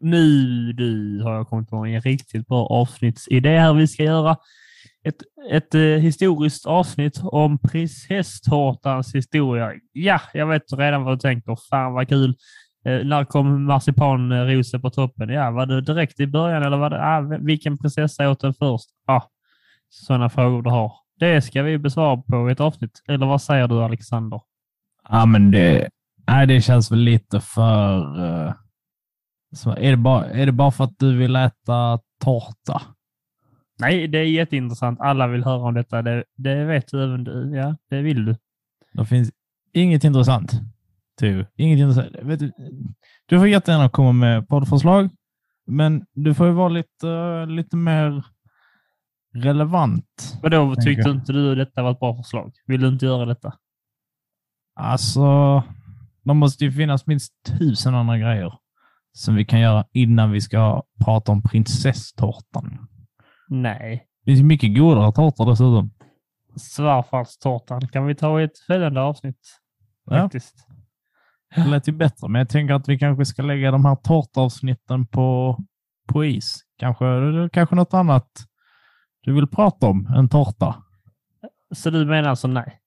nu du har jag kommit på en riktigt bra avsnittsidé här. Vi ska göra ett, ett eh, historiskt avsnitt om prinsesstårtans historia. Ja, jag vet redan vad du tänker. Fan vad kul. Eh, när kom marsipanrosen på toppen? Ja, var det direkt i början eller var det, ah, vilken prinsessa åt den först? Ah, sådana frågor du har. Det ska vi besvara på ett avsnitt. Eller vad säger du Alexander? Ja, men det, nej, det känns väl lite för... Uh, så är, det bara, är det bara för att du vill äta tårta? Nej, det är jätteintressant. Alla vill höra om detta. Det, det vet du även du. Ja, det vill du. Det finns inget intressant. Inget intressant. Du, du får jättegärna komma med poddförslag, men du får ju vara lite, lite mer relevant. Vadå, tyckte inte du detta var ett bra förslag? Vill du inte göra detta? Alltså, det måste ju finnas minst tusen andra grejer som vi kan göra innan vi ska prata om prinsesstårtan. Nej. Det finns mycket godare tårtor dessutom. Svartfallstårtan kan vi ta i ett följande avsnitt. Faktiskt. Ja. Det lät ju bättre, men jag tänker att vi kanske ska lägga de här tårtavsnitten på, på is. Kanske, kanske något annat du vill prata om än tårta. Så du menar alltså nej?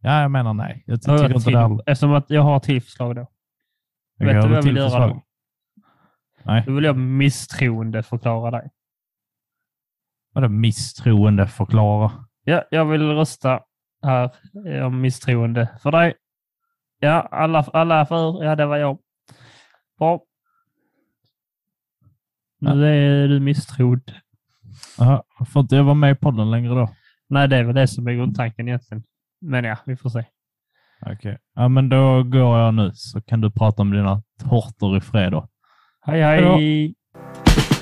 Ja, jag menar nej. Jag tycker jag inte det Eftersom att jag har ett till förslag då. Jag Vet du vad jag vill göra då? Nej. Då vill jag misstroende förklara dig. Vadå misstroende förklara? Ja, jag vill rösta här om misstroende för dig. Ja, alla, alla är för. Ja, det var jag. Bra. Nu ja. är du misstrodd. Jaha, får inte jag vara med i podden längre då? Nej, det är väl det som är grundtanken egentligen. Men ja, vi får se. Okej, okay. ja, men då går jag nu så kan du prata om dina tårtor i fred då. Hej, hej! hej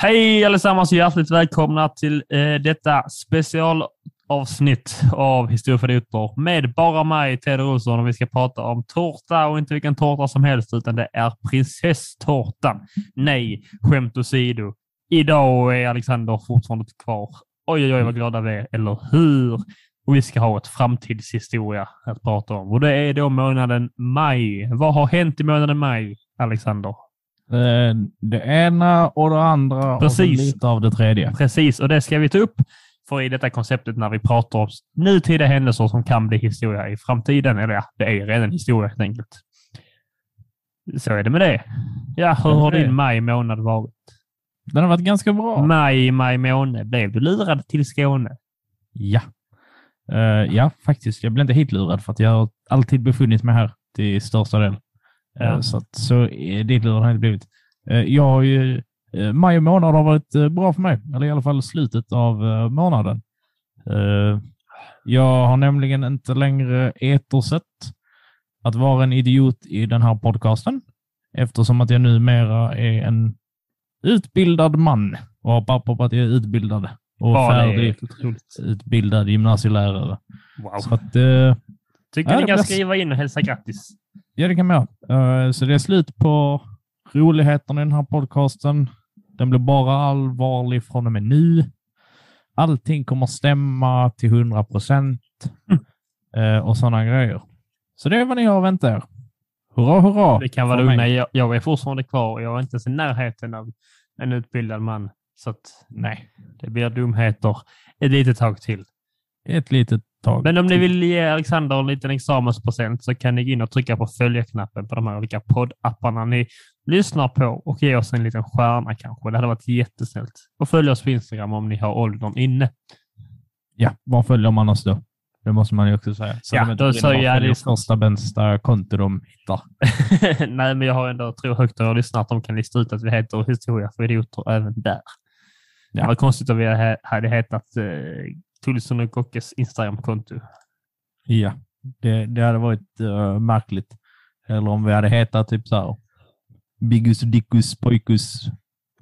Hej allesammans och hjärtligt välkomna till eh, detta specialavsnitt av Historia för idioter med bara mig, Ted Olsson, och vi ska prata om tårta och inte vilken tårta som helst, utan det är prinsesstårtan. Nej, skämt åsido. Idag är Alexander fortfarande kvar. Oj, oj, oj, vad glada vi är, eller hur? Och vi ska ha ett framtidshistoria att prata om och det är då månaden maj. Vad har hänt i månaden maj, Alexander? Eh, det ena och det andra Precis. och lite av det tredje. Precis, och det ska vi ta upp för i detta konceptet när vi pratar om nutida händelser som kan bli historia i framtiden. Eller ja, det är redan historia helt enkelt. Så är det med det. Ja, hur har din maj månad varit? Den har varit ganska bra. Maj, maj månad. Blev du lurad till Skåne? Ja. Uh, ja, faktiskt. Jag blev inte hit lurad för att jag har alltid befunnit mig här till största del. Ja. Eh, så, att, så det har det inte blivit. Eh, jag har ju, eh, maj månad har varit bra för mig, eller i alla fall slutet av månaden. Jag har nämligen inte längre etersett att vara en idiot i den här podcasten eftersom att jag numera är en utbildad man och har papper på att jag är utbildad och ja, färdig utbildad gymnasielärare. Wow. Så att, Tycker ja, ni kan skriva in och hälsa grattis. Ja, det kan man göra. Uh, så det är slut på roligheterna i den här podcasten. Den blir bara allvarlig från och med nu. Allting kommer stämma till 100 procent mm. uh, och sådana grejer. Så det är vad ni har att vänta er. Hurra, hurra! Det kan vara lugna. Jag, jag är fortfarande kvar. Jag är inte ens i närheten av en utbildad man. Så att, nej, det blir dumheter ett litet tag till. Ett litet tag. Men om ni vill ge Alexander en liten examenspresent så kan ni gå in och trycka på följa-knappen på de här olika poddapparna ni lyssnar på och ge oss en liten stjärna kanske. Det hade varit jättesnällt. Och följ oss på Instagram om ni har åldern inne. Ja, var följer man oss då? Det måste man ju också säga. Så ja, då så jag det första bästa konto de hittar. Nej, men jag har ändå tro högt och lyssnat att de kan lista ut att vi heter Historia för idioter även där. Ja. Det var konstigt om vi hade hetat eh, Tulsson och Kockes Instagram-konto. Ja, det, det hade varit uh, märkligt. Eller om vi hade hetat typ så här Biggus, Dickus, Pojkus,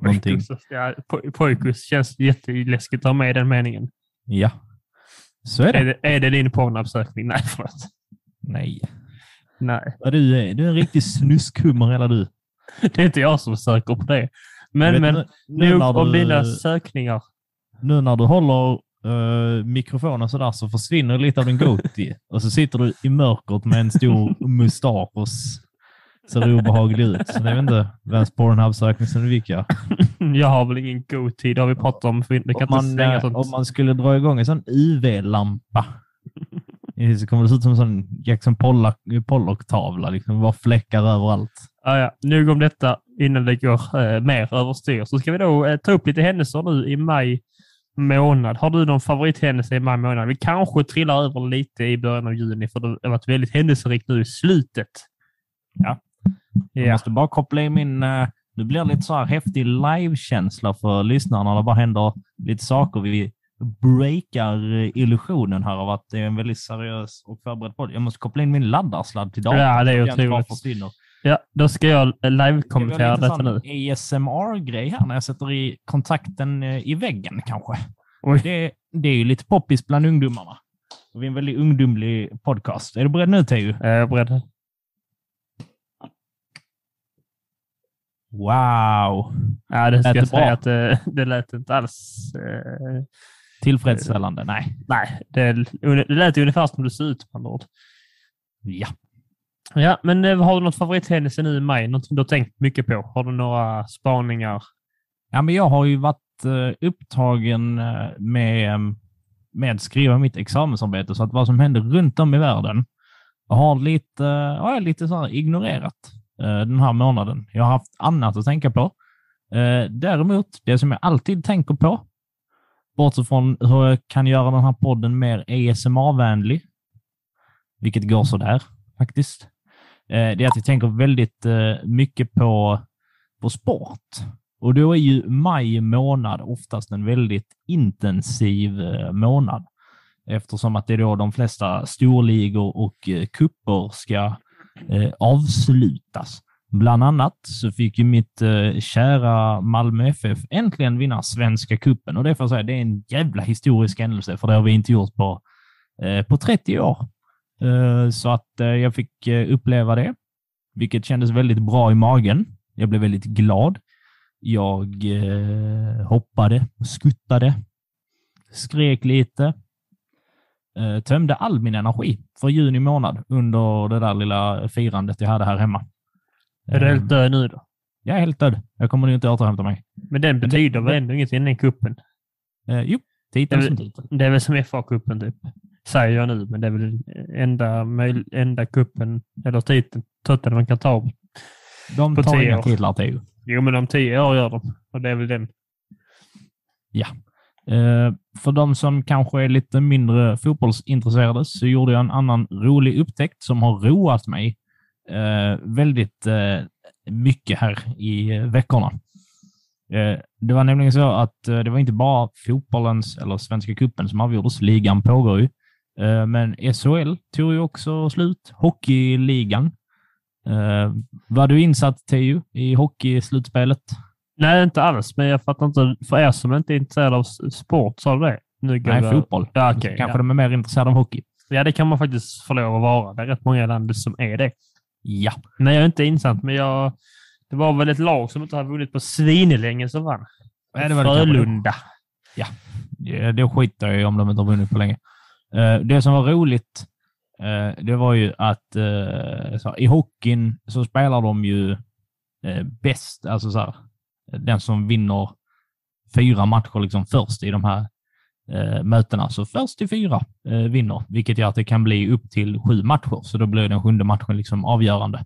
någonting. Ja, po- pojkus känns jätteläskigt att ha med den meningen. Ja, så är det. Är det, är det din porrnappsökning? Nej, förlåt. Nej. Nej, Ja, du, är, du är en riktig snuskhummer hela du. det är inte jag som söker på det. Men, men nu- om du- dina sökningar. Nu när du håller eh, mikrofonen sådär så försvinner lite av din goatee och så sitter du i mörkret med en stor mustasch och ser obehaglig ut. Så jag vet inte vems Pornhub-sökning som du fick. Ja. Jag har väl ingen god tid, det har vi pratat om. för Vi kan Om, inte man, slänga eh, sånt. om man skulle dra igång en sån UV-lampa så kommer det se ut som en sån Jackson Pollock- Pollock-tavla. Liksom, bara fläckar överallt. Ah, ja. Nog om detta innan det går eh, mer överstyr. Så ska vi då eh, ta upp lite händelser nu i maj månad. Har du någon favorithändelse i maj månad? Vi kanske trillar över lite i början av juni, för det har varit väldigt händelserikt nu i slutet. Ja. Jag Ja, måste bara koppla in min... eh, Det blir lite så här häftig live-känsla för lyssnarna. Det bara händer lite saker. Vi breakar eh, illusionen här av att det är en väldigt seriös och förberedd podd. Jag måste koppla in min laddarssladd till datorn. Ja, det är otroligt. Ja, då ska jag eh, Det live-kommentera är detta nu. ASMR-grej här när jag sätter i kontakten eh, i väggen kanske. Det, det är ju lite poppis bland ungdomarna. Vi är en väldigt ungdomlig podcast. Är du beredd nu, Teo? Är jag beredd? Wow! Ja, det ska Lät jag säga bra? att det, det lät inte alls... Eh, Tillfredsställande? Nej. nej, det, det lät ungefär som du ser ut andra ord. Ja. Ja, men eh, har du något favorithändelse nu i maj? Något du har tänkt mycket på? Har du några spaningar? Ja, men jag har ju varit eh, upptagen eh, med, med att skriva mitt examensarbete, så att vad som händer runt om i världen jag har lite, har jag lite så här ignorerat den här månaden. Jag har haft annat att tänka på. Däremot, det som jag alltid tänker på, bortsett från hur jag kan göra den här podden mer ASMR-vänlig, vilket går sådär faktiskt, Eh, det är att jag tänker väldigt eh, mycket på, på sport. Och då är ju maj månad oftast en väldigt intensiv eh, månad eftersom att det är då de flesta storligor och kupper ska avslutas. Bland annat så fick ju mitt kära Malmö FF äntligen vinna Svenska kuppen och det får jag säga, det är en jävla historisk händelse för det har vi inte gjort på, på 30 år. Eh, så att eh, jag fick eh, uppleva det, vilket kändes väldigt bra i magen. Jag blev väldigt glad. Jag hoppade, skuttade, skrek lite, tömde all min energi för juni månad under det där lilla firandet jag hade här hemma. Är du helt död nu då? Jag är helt död. Jag kommer nog inte återhämta mig. Men den betyder väl ändå ingenting, den kuppen? Eh, jo, titeln Det är som titel. Det är väl som FA-cupen typ. Säger jag nu, men det är väl enda, enda kuppen eller titeln Tottenham kan ta. De på tar inga titlar, Theo. Jo, men om tio år gör de. Och det är väl den. Eh, för de som kanske är lite mindre fotbollsintresserade så gjorde jag en annan rolig upptäckt som har roat mig eh, väldigt eh, mycket här i eh, veckorna. Eh, det var nämligen så att eh, det var inte bara fotbollens eller Svenska cupen som avgjordes. Ligan pågår ju. Eh, men SHL tog ju också slut. Hockeyligan. Eh, var du insatt, Teo, i hockeyslutspelet? Nej, inte alls. Men jag fattar inte. För er som inte är intresserade av sport, sa du det? Nu går Nej, det- fotboll. Ja, okej. kanske ja. de är mer intresserade av hockey. ja, det kan man faktiskt få lov att vara. Det är rätt många i landet som är det. Ja. Nej, jag är inte insatt, men jag... Det var väl ett lag som inte har vunnit på svinelänge som vann. Nej, det var det. Frölunda. Ja, det skiter jag i om de inte har vunnit på länge. Eh, det som var roligt, eh, det var ju att eh, så här, i hockeyn så spelar de ju bäst, alltså så här, den som vinner fyra matcher liksom först i de här eh, mötena. Så först till fyra eh, vinner, vilket gör att det kan bli upp till sju matcher. Så då blir den sjunde matchen liksom avgörande.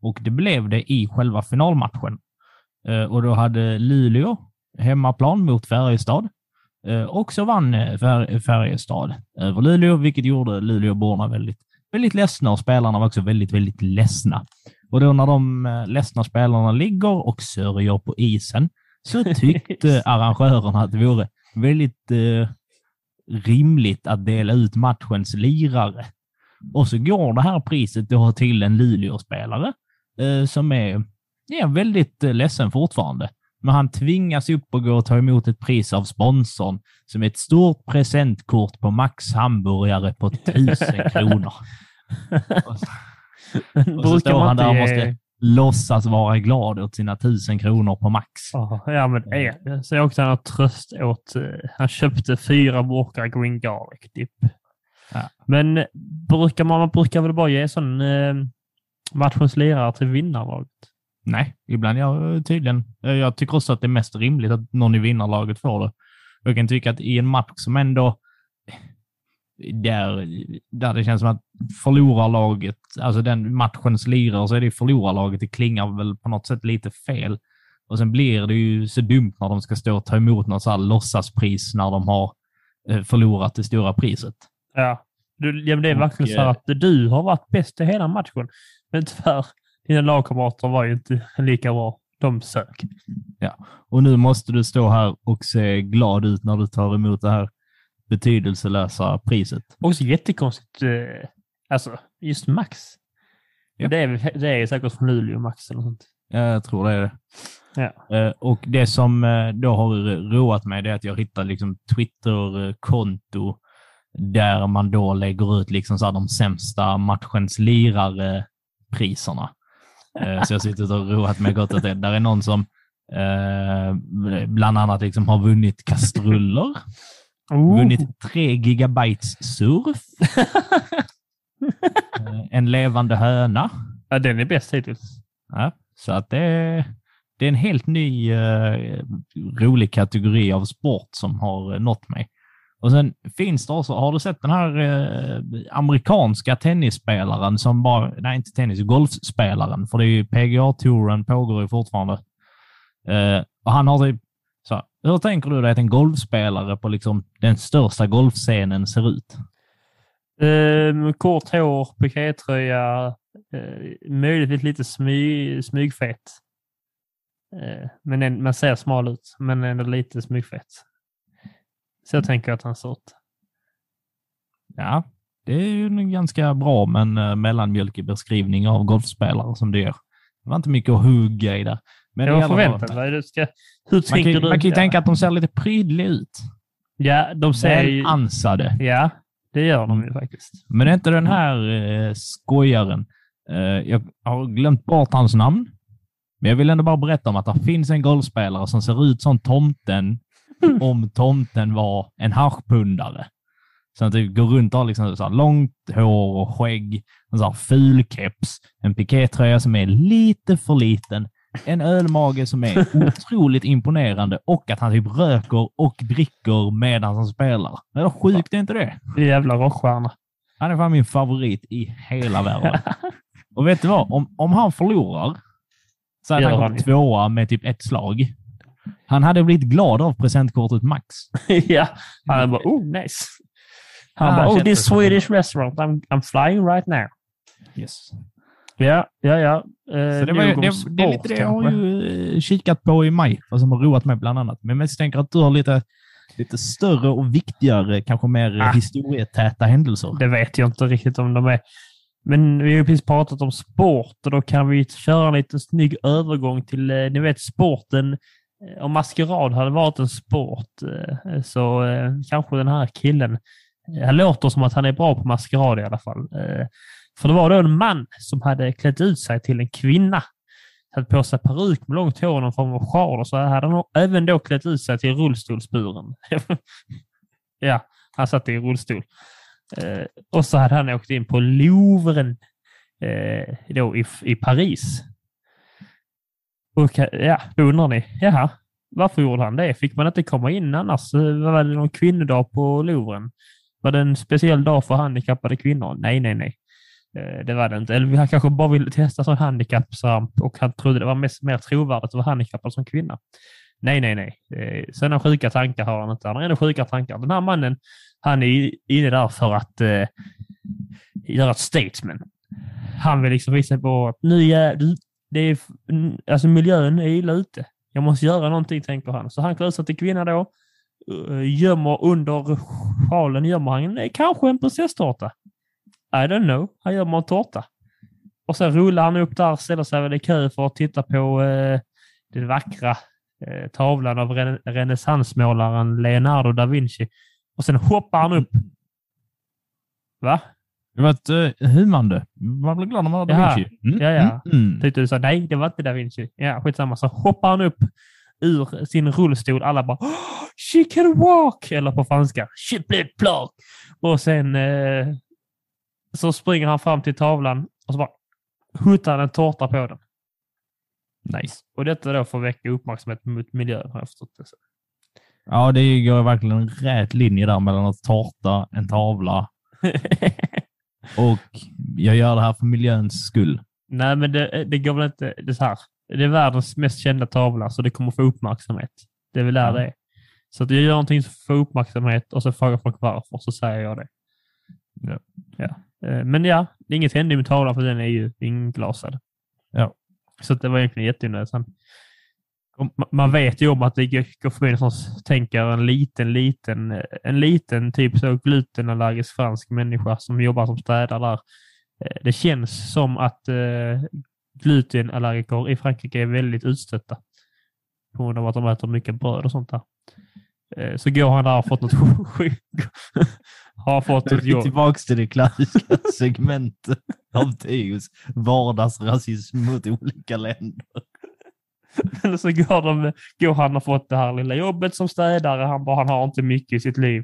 Och det blev det i själva finalmatchen. Eh, och då hade Luleå hemmaplan mot Färjestad. Eh, och så vann eh, Fär- Färjestad över Luleå, vilket gjorde Luleåborna väldigt, väldigt ledsna och spelarna var också väldigt, väldigt ledsna. Och då när de eh, ledsna spelarna ligger och sörjer på isen så tyckte arrangörerna att det vore väldigt eh, rimligt att dela ut matchens lirare. Och så går det här priset då till en Luleå-spelare eh, som är är väldigt eh, ledsen fortfarande. Men han tvingas upp och gå och ta emot ett pris av sponsorn som är ett stort presentkort på Max hamburgare på tusen kronor. och så, och så står han där och måste låtsas vara glad åt sina tusen kronor på Max. Ja, men det är det. Så jag också han har tröst åt... eh, Han köpte fyra burkar green garlic dip. Ja. Men brukar man, man brukar väl bara ge sån eh, matchens lirare till vinnarlaget? Nej, ibland jag tydligen. Eh, Jag tycker också att det är mest rimligt att någon i vinnarlaget får det. Jag kan tycka att i en match som ändå där, där det känns som att förlorarlaget, alltså den matchens lirare, så är det förlorarlaget. Det klingar väl på något sätt lite fel. Och sen blir det ju så dumt när de ska stå och ta emot något så här låtsaspris när de har eh, förlorat det stora priset. Ja. Du, ja det är verkligen så eh, att du har varit bäst i hela matchen. Men tyvärr, dina lagkamrater var ju inte lika bra. De sök. Och nu måste du stå här och se glad ut när du tar emot det här betydelselösa priset. Också jättekonstigt. Eh, alltså, just Max. Ja. Det, är, det är säkert från Luleå, Max eller sånt. Ja, Jag tror det är det. Ja. Eh, Och det som eh, då har roat mig det är att jag hittar liksom Twitter-konto där man då lägger ut liksom så de sämsta matchens lirare-priserna. Eh, Så jag suttit och roat mig gott åt det. Där är någon som eh, bland annat liksom har vunnit kastruller, Oh. vunnit tre gigabytes surf, eh, en levande höna. Ja, den är bäst hittills. Ja, så att det, är- det är en helt ny eh, rolig kategori av sport som har eh, nått mig. Och sen finns det också, har du sett den här eh, amerikanska tennisspelaren som bara, nej inte tennis, golfspelaren, för det är ju PGA-touren pågår ju fortfarande. Eh, och han har typ, så, här, hur tänker du dig att en golfspelare på liksom den största golfscenen ser ut? Um, kort hår, pikétröja, uh, möjligtvis lite smy, smygfet. Eh, men en, man ser smal ut, men ändå lite smygfet. Så jag tänker att han ser ut. Ja, det är ju en ganska bra men uh, mellanmjölkig beskrivning av golfspelare som du gör. Det var inte mycket att hugga i där. Men jag alla fall- förväntar mig. Du ska, hur Man kan, du? man kan ju tänka att de ser lite prydliga ut. Ja, de ser ju... Ansade. Ja, det gör de ju faktiskt. Men det är inte den här eh, skojaren. Eh, jag har glömt bort hans namn. Men jag vill ändå bara berätta om att det finns en golfspelare som ser ut som tomten om tomten var en harpundare. Så att det går runt och har liksom så långt hår och skägg, en så här ful keps, en pikétröja som är lite för liten, en ölmage som är otroligt imponerande och att han typ röker och dricker medan han spelar. Hur sjukt är inte det? Det är jävla rockstjärna. Han är fan min favorit i hela världen. Och vet du vad? Om, om han förlorar så Gör han han ju. tvåa med typ ett slag. Han hade blivit glad av presentkortet Max. ja, han bara oh nice. Han Ah, bara oh this det Swedish restaurant, I'm, I'm flying right now. Yes. Ja, ja, ja. Eh, Så det, var, om det, det är lite det jag har ju eh, kikat på i maj, vad som har roat mig bland annat. Men jag misstänker att du har lite, lite större och viktigare, kanske mer Ah. historietäta händelser. Det vet jag inte riktigt om de är. Men vi har ju precis pratat om sport och då kan vi köra en liten snygg övergång till, eh, ni vet sporten. Eh, om maskerad hade varit en sport eh, så eh, kanske den här killen, han låter som att han är bra på maskerad i alla fall. För det var då en man som hade klätt ut sig till en kvinna. Hade på sig peruk med långt hår och någon form av sjal och så hade han även då klätt ut sig till rullstolsburen. ja, han satt i rullstol. Och så hade han åkt in på Louvren då i, i Paris. Okay, ja, då undrar ni, jaha, varför gjorde han det? Fick man inte komma in annars? Var det någon kvinnodag på Louvren? Var det en speciell dag för handikappade kvinnor? Nej, nej, nej. Eh, det var det inte. Eller han kanske bara ville testa som handikappsramp och han trodde det var mest, mer trovärdigt att vara handikappad som kvinna. Nej, nej, nej. Eh, Sådana sjuka tankar har han inte. Han har ändå sjuka tankar. Den här mannen, han är inne där för att eh, göra ett statement. Han vill liksom visa på att nu det är, alltså miljön är illa ute. Jag måste göra någonting, tänker han. Så han klär sig till kvinna då. Eh, gömmer under sjalen gömmer han kanske en prinsesstårta. I don't know. Han gömmer en tårta. Och sen rullar han upp där, ställer sig väl i kö för att titta på eh, den vackra eh, tavlan av rene renässansmålaren Leonardo da Vinci. Och sen hoppar han upp. Va? Det var ett uh, humande. Man blir glad när man har Da. Vinci. Mm, Ja, ja. Mm, mm. Tyckte du sa nej, det var inte da Vinci. Ja, skitsamma. Så hoppar han upp ur sin rullstol. Alla bara oh, “She can walk!” eller på franska “She played plug!” Och sen eh, så springer han fram till tavlan och så bara huttar han en tårta på den. Nice. Och detta då för att väcka uppmärksamhet mot miljön har jag förstått det. som. Ja, det går verkligen en rät linje där mellan att tårta, en tavla och jag gör det här för miljöns skull. Nej, men det, det går väl inte... Det så här. det är världens mest kända tavla, så det kommer få uppmärksamhet. Det är väl där Ja. det är. Så att jag gör någonting som får uppmärksamhet och så frågar folk varför, så säger jag det. Ja. Ja. Eh, Men ja, det är inget hände med tavlan för den är ju inglasad. Ja. Så det var egentligen jätteonödigt. Man vet ju om att det går förbi någon som tänker en liten, liten, en liten typ så glutenallergisk fransk människa som jobbar som städare där. Eh, Det känns som att eh, glutenallergiker i Frankrike är väldigt utstötta på grund av att de äter mycket bröd och sånt där. Eh, Så går han där och har fått något sjuk. har fått ett jobb. tillbaka till det klassiska segmentet av Teos vardagsrasism mot olika länder. Eller så går, de, går han och fått det här lilla jobbet som städare. Han, bara, han har inte mycket i sitt liv.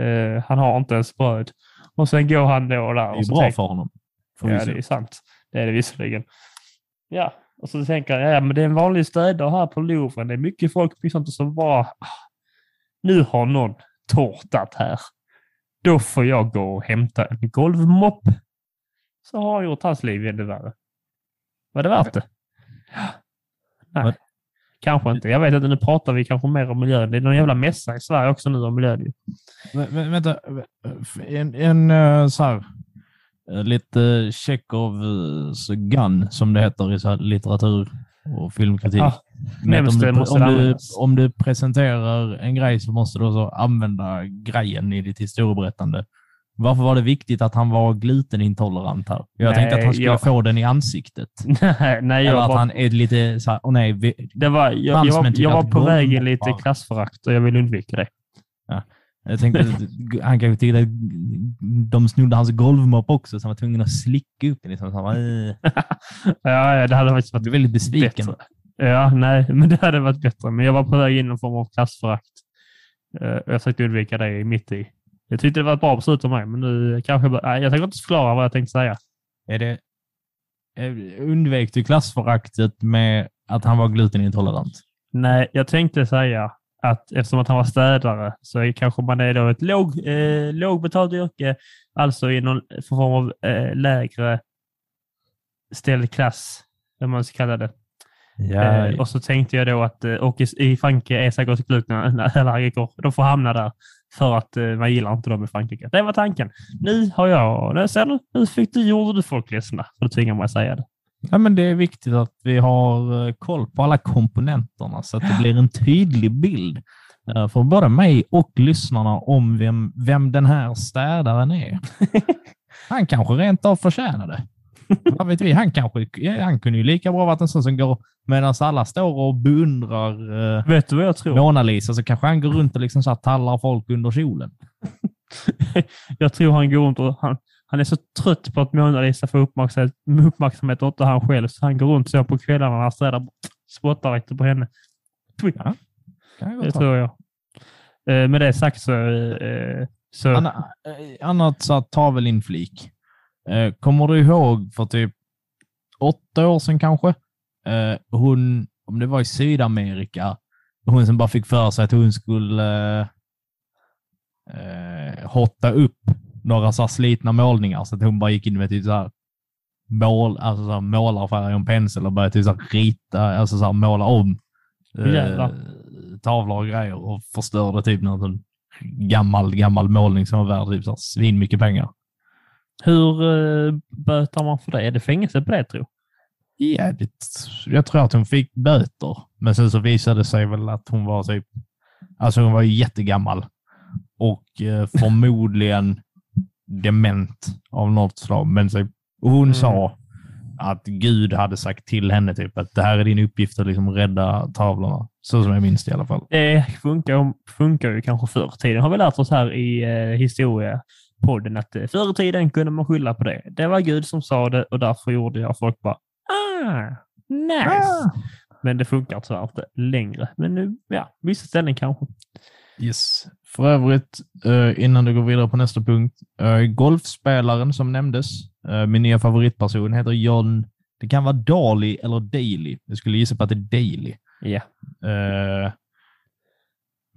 Eh, han har inte ens bröd. Och sen går han då där. Det och är så bra tänker- för honom. Ja, förvisso. det är sant. Det är det visserligen. Ja, och så tänker jag, ja, men det är en vanlig städare här på Louvren. Det är mycket folk och sånt och så bara, ah, nu har någon tårtat här. Då får jag gå och hämta en golvmopp. Så har han gjort hans liv ännu värre. Var det värt det? Nej, Vad? kanske inte. Jag vet inte, nu pratar vi kanske mer om miljön. Det är någon jävla mässa i Sverige också nu om miljön. vä- vänta, en, en eh, så här, eh, lite Tjechovs gun, som det heter i så litteratur och filmkritik. Ja, Men om, du, om, du, om du presenterar en grej så måste du också använda grejen i ditt historieberättande. Varför var det viktigt att han var glutenintolerant här? Jag Nej, tänkte att han skulle jag- få den i ansiktet. nej, nej, jag Eller att var- han är lite så här, åh nej, vi, Det var, jag, jag, var, jag var på väg i golvmoppar- lite klassförakt och jag vill undvika det. Jag tänkte att han kanske tyckte att de snodde hans golvmopp också, så han var tvungen att slicka upp den. Liksom. Så han Ja, ja, det hade faktiskt varit blev väldigt besviken. bättre. Ja, nej, men det hade varit bättre. Men jag var på väg in i någon form av klassförakt. Eh, Jag försökte undvika det mitt i. Jag tyckte det var ett bra beslut av mig, men nu kanske jag... Nej, jag tänker inte förklara vad jag tänkte säga. Är det, undvek du klassföraktet med att han var glutenintolerant? Nej, jag tänkte säga att eftersom att han var städare så kanske man är då ett låg, eh, lågbetalt yrke, alltså i någon form av eh, lägre ställd klass, om man ska kalla det. Eh, och så tänkte jag då att, eh, och i, i Frankrike är säkert glutenallergiker, de får hamna där för att eh, man gillar inte dem i Frankrike. Det var tanken. Nu har jag, nu ser du, nu fick du, gjorde du folk ledsna, för du tvingar mig att säga det. Ja, men det är viktigt att vi har eh, koll på alla komponenterna så att det blir en tydlig bild eh, för både mig och lyssnarna om vem, vem den här städaren är. Han kanske rent av förtjänar det. Vad vet vi? Han, kanske, han kunde ju lika bra varit en sån som går medan alla står och beundrar eh, Vet du vad jag tror? Mona Lisa så kanske han går runt och liksom så här tallar folk under kjolen. Jag tror han går runt och han, han är så trött på att Mona Lisa får uppmärksamhet, uppmärksamhet och inte han själv, så han går runt så på kvällarna när han städar spottar lite på henne. Ja, jag Det tror jag. Eh, med det sagt så... Eh, så Anna, eh, annat så tavelinflik. Eh, kommer du ihåg för typ åtta år sedan kanske? Eh, hon, om det var i Sydamerika, hon som bara fick för sig att hon skulle eh, hotta upp några så slitna målningar så att hon bara gick in med typ så här mål, alltså så här målarfärg och en pensel och började typ så rita, alltså så här måla om eh, tavlor och grejer och förstörde typ någon gammal, gammal målning som var värd typ så här svin mycket pengar. hur eh, bötar man för det? Är det fängelse på det, tror Jävligt. Jag tror att hon fick böter, men sen så visade det sig väl att hon var typ, alltså hon var jättegammal och eh, förmodligen dement av något slag. Men så, hon Mm. sa att Gud hade sagt till henne typ att det här är din uppgift att liksom rädda tavlorna. Så som jag minns det i alla fall. Det funkar, funkar ju kanske förr tiden. Har vi lärt oss här i eh, historiepodden att eh, förr i tiden kunde man skylla på det. Det var Gud som sa det och därför gjorde jag. Folk bara ah, nice. Ah. Men det funkar tyvärr inte längre. Men nu, ja, vissa ställen kanske. Yes. För övrigt, eh, innan du går vidare på nästa punkt. Eh, golfspelaren som nämndes, eh, min nya favoritperson, heter John, det kan vara Daly eller Daly. Jag skulle gissa på att det är Daly. Ja.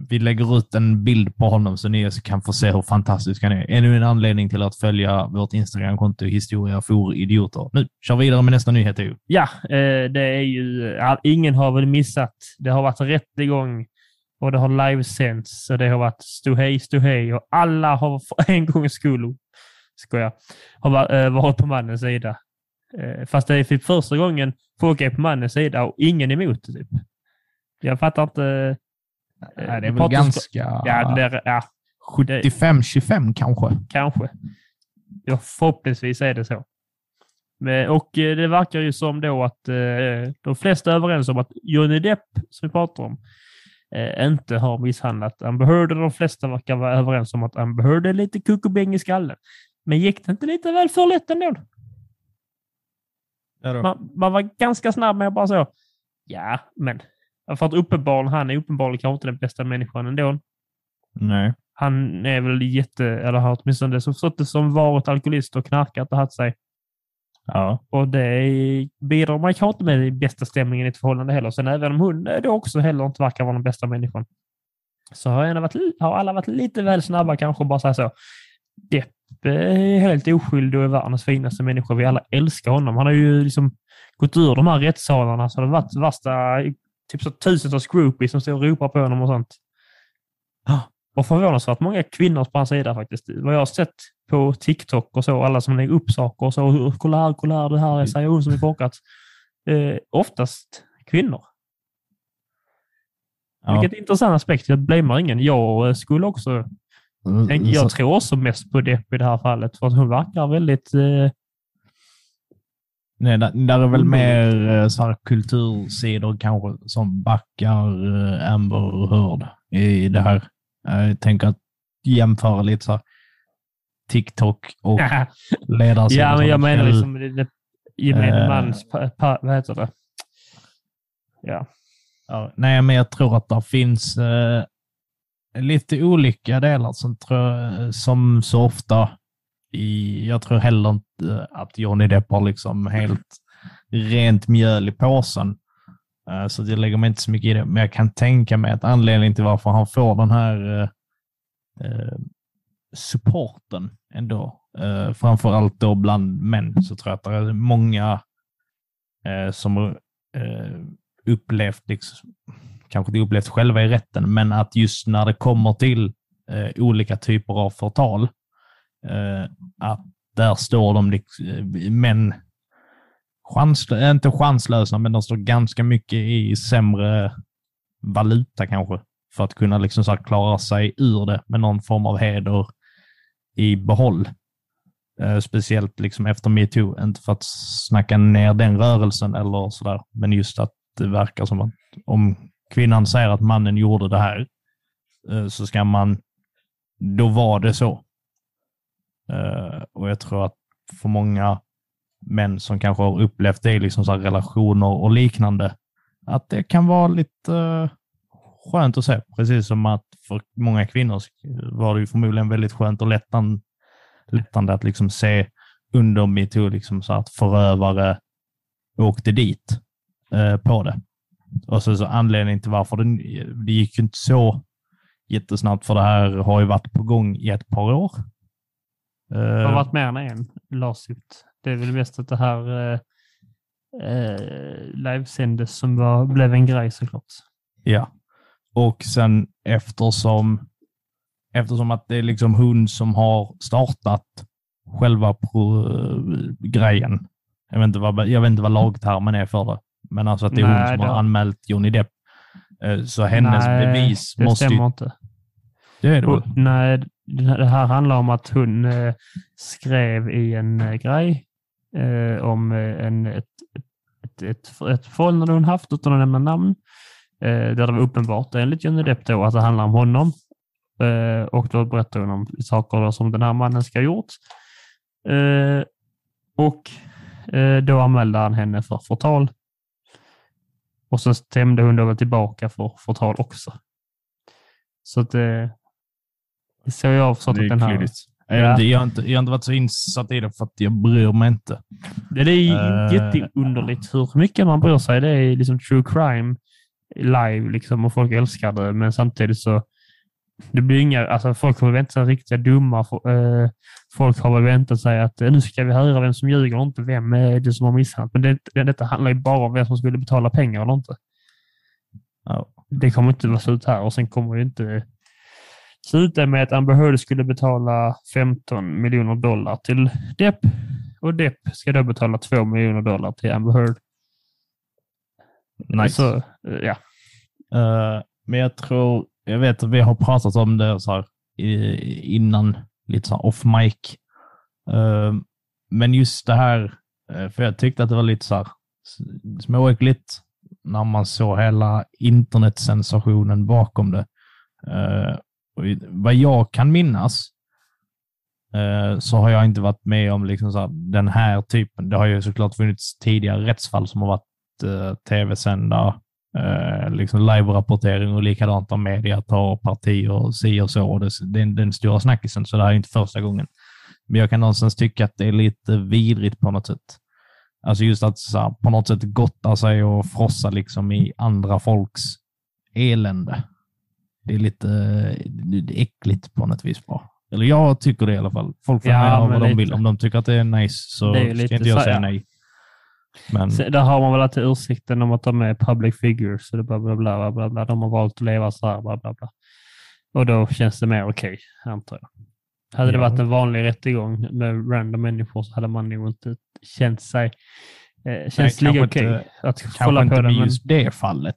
Vi lägger ut en bild på honom så ni kan få se hur fantastisk han är. Ännu en anledning till att följa vårt Instagramkonto Historia for idioter. Nu, kör vi vidare med nästa nyhet. Ju. Ja, eh, det är ju... Ingen har väl missat. Det har varit rättegång och det har livesänts och det har varit ståhej, ståhej och alla har för en gångs skull, skojar, har eh, varit på mannens sida. Eh, fast det är för första gången folk är på mannens sida och ingen är emot. Typ. Jag fattar inte. Eh, Nej, det är väl ganska... Ja, det ja. 75-25 kanske? Kanske. Ja, förhoppningsvis är det så. Och det verkar ju som då att de flesta är överens om att Johnny Depp, som vi pratar om, eh, inte har misshandlat Amber Heard. De flesta verkar vara överens om att Amber Heard är lite kuckobäng i skallen. Men gick det inte lite väl för lätt ändå? Man, man, var ganska snabb med att bara så, ja, men för att uppenbarligen, han är uppenbarligen kanske inte den bästa människan ändå. Nej. Han är väl jätte, eller har åtminstone som förstått det som varit alkoholist och knarkat och haft sig. Ja. Och det bidrar man kanske inte med den bästa stämningen i ett förhållande heller. Sen även om hon då också heller inte verkar vara den bästa människan, så har, varit, har alla varit lite väl snabba kanske bara säga så. Depp är helt oskyldig och är världens finaste människa. Vi alla älskar honom. Han har ju liksom gått ur de här rättssalarna så det har varit värsta typ så tusentals groupies som står och ropar på honom och sånt. Och förvånansvärt många kvinnor på hans sida faktiskt. Vad jag har sett på TikTok och så, alla som lägger upp saker och så. Kolla här, kolla här, det här säger hon som är korkat. Eh, oftast kvinnor. Ja. Vilket intressant aspekt. Jag blamear ingen. Jag skulle också... Mm, jag så... tror också mest på Depp i det här fallet, för att hon verkar väldigt... Eh... Nej, där, där är väl mer eh, så kultursidor kanske som backar eh, Amber Heard i det här. Jag tänker att jämföra lite så här, TikTok och ledarsidor. ja, men jag menar liksom det, gemene uh, mans, vad heter det? Ja. ja. Nej, men jag tror att det finns uh, lite olika delar som, tror, som så ofta jag tror heller inte att Johnny Depp har liksom helt rent mjöl i påsen. Eh, så jag lägger mig inte så mycket i det, men jag kan tänka mig att anledningen till varför han får den här eh, eh, supporten ändå. Eh, framför allt då bland män så tror jag att det är många eh, som eh, upplevt, liksom, kanske inte upplevt själva i rätten, men att just när det kommer till olika typer av förtal, Eh, att där står de, liksom, eh, men män, inte chanslösa, men de står ganska mycket i sämre valuta kanske för att kunna liksom så klara sig ur det med någon form av heder i behåll. Eh, speciellt liksom efter metoo, inte för att snacka ner den rörelsen eller sådär, men just att det verkar som att om kvinnan säger att mannen gjorde det här, så ska man, då var det så. Eh, och jag tror att för många män som kanske har upplevt det i liksom så relationer och liknande, att det kan vara lite eh, skönt att se. Precis som att för många kvinnor var det ju förmodligen väldigt skönt och lättan, lättande att liksom se under metoo liksom så att förövare åkte dit eh, på det. Och så, så anledningen till varför det, det gick ju inte så jättesnabbt, för det här har ju varit på gång i ett par år. Det har eh, varit mer än en lawsuit. Det är väl mest att det här eh, eh, livesändes som var, blev en grej såklart. Ja, och sen eftersom, eftersom att det är liksom hon som har startat själva pro, grejen. Jag vet, inte vad, jag vet inte vad lagtermen är för det, men alltså att det är Nej, hon som har anmält Johnny Depp. Eh, så hennes Nej, bevis måste... det stämmer inte. Det är det hon, Nej, det här handlar om att hon eh, skrev i en eh, grej eh, om eh, en, ett, ett, ett, ett förhållande hon haft utan att nämna namn. Eh, där det var uppenbart enligt Johnny Depp då att det handlar om honom. Eh, och då berättar hon om saker som den här mannen ska ha gjort. Eh, och eh, då anmälde han henne för förtal. Och sen stämde hon då tillbaka för förtal också. Så att det så jag har förstått Det den är här... klurigt. Ja. Jag, har inte- jag, har inte, varit så insatt i det för att jag bryr mig inte. Det det är Eh. jätteunderligt hur mycket man bryr sig. Det är liksom true crime live liksom och folk älskar det, men samtidigt så det blir inga, alltså folk har väntat sig riktiga dumma. eh, Folk har väl väntat sig att eh, nu ska vi höra vem som ljuger och inte vem är det som har misshandlat. Men det, det, detta handlar ju bara om vem som skulle betala pengar eller inte. Ja. Det kommer inte vara slut här och sen kommer ju inte sluta med att Amber Heard skulle betala 15 miljoner dollar till Depp och Depp ska då betala 2 miljoner dollar till Amber Heard. Nice. Så, eh, ja. Eh, men jag tror, jag vet att vi har pratat om det så här, innan, lite så off mic. Eh, men just det här, för jag tyckte att det var lite så här småäckligt när man såg hela internetsensationen bakom det vad jag kan minnas eh, så har jag inte varit med om liksom så här, den här typen. Det har ju såklart funnits tidigare rättsfall som har varit eh, tv-sända eh, liksom live-rapportering och likadant om media tar parti och si och så. Och det, det är den stora snackisen, så det här är inte första gången. Men jag kan någonstans tycka att det är lite vidrigt på något sätt. Alltså just att så här, på något sätt gotta sig och frossa liksom i andra folks elände. Det är lite det är äckligt på något vis bara. Eller jag tycker det i alla fall. Folk får Ja, vad de vill. Om de tycker att det är nice så Det är ska inte jag säga ja. nej. Men Så Där har man väl alltid ursäkten om att de är public figures. Så det bla, bla, bla, bla, bla. De har valt att leva så här. Bla, bla, bla. Och då känns det mer okej, antar jag. Hade det Ja. varit en vanlig rättegång med random människor så hade man nog inte känt sig eh, känns kanske lika okej inte- att kanske kolla inte på det. med Men, just det fallet.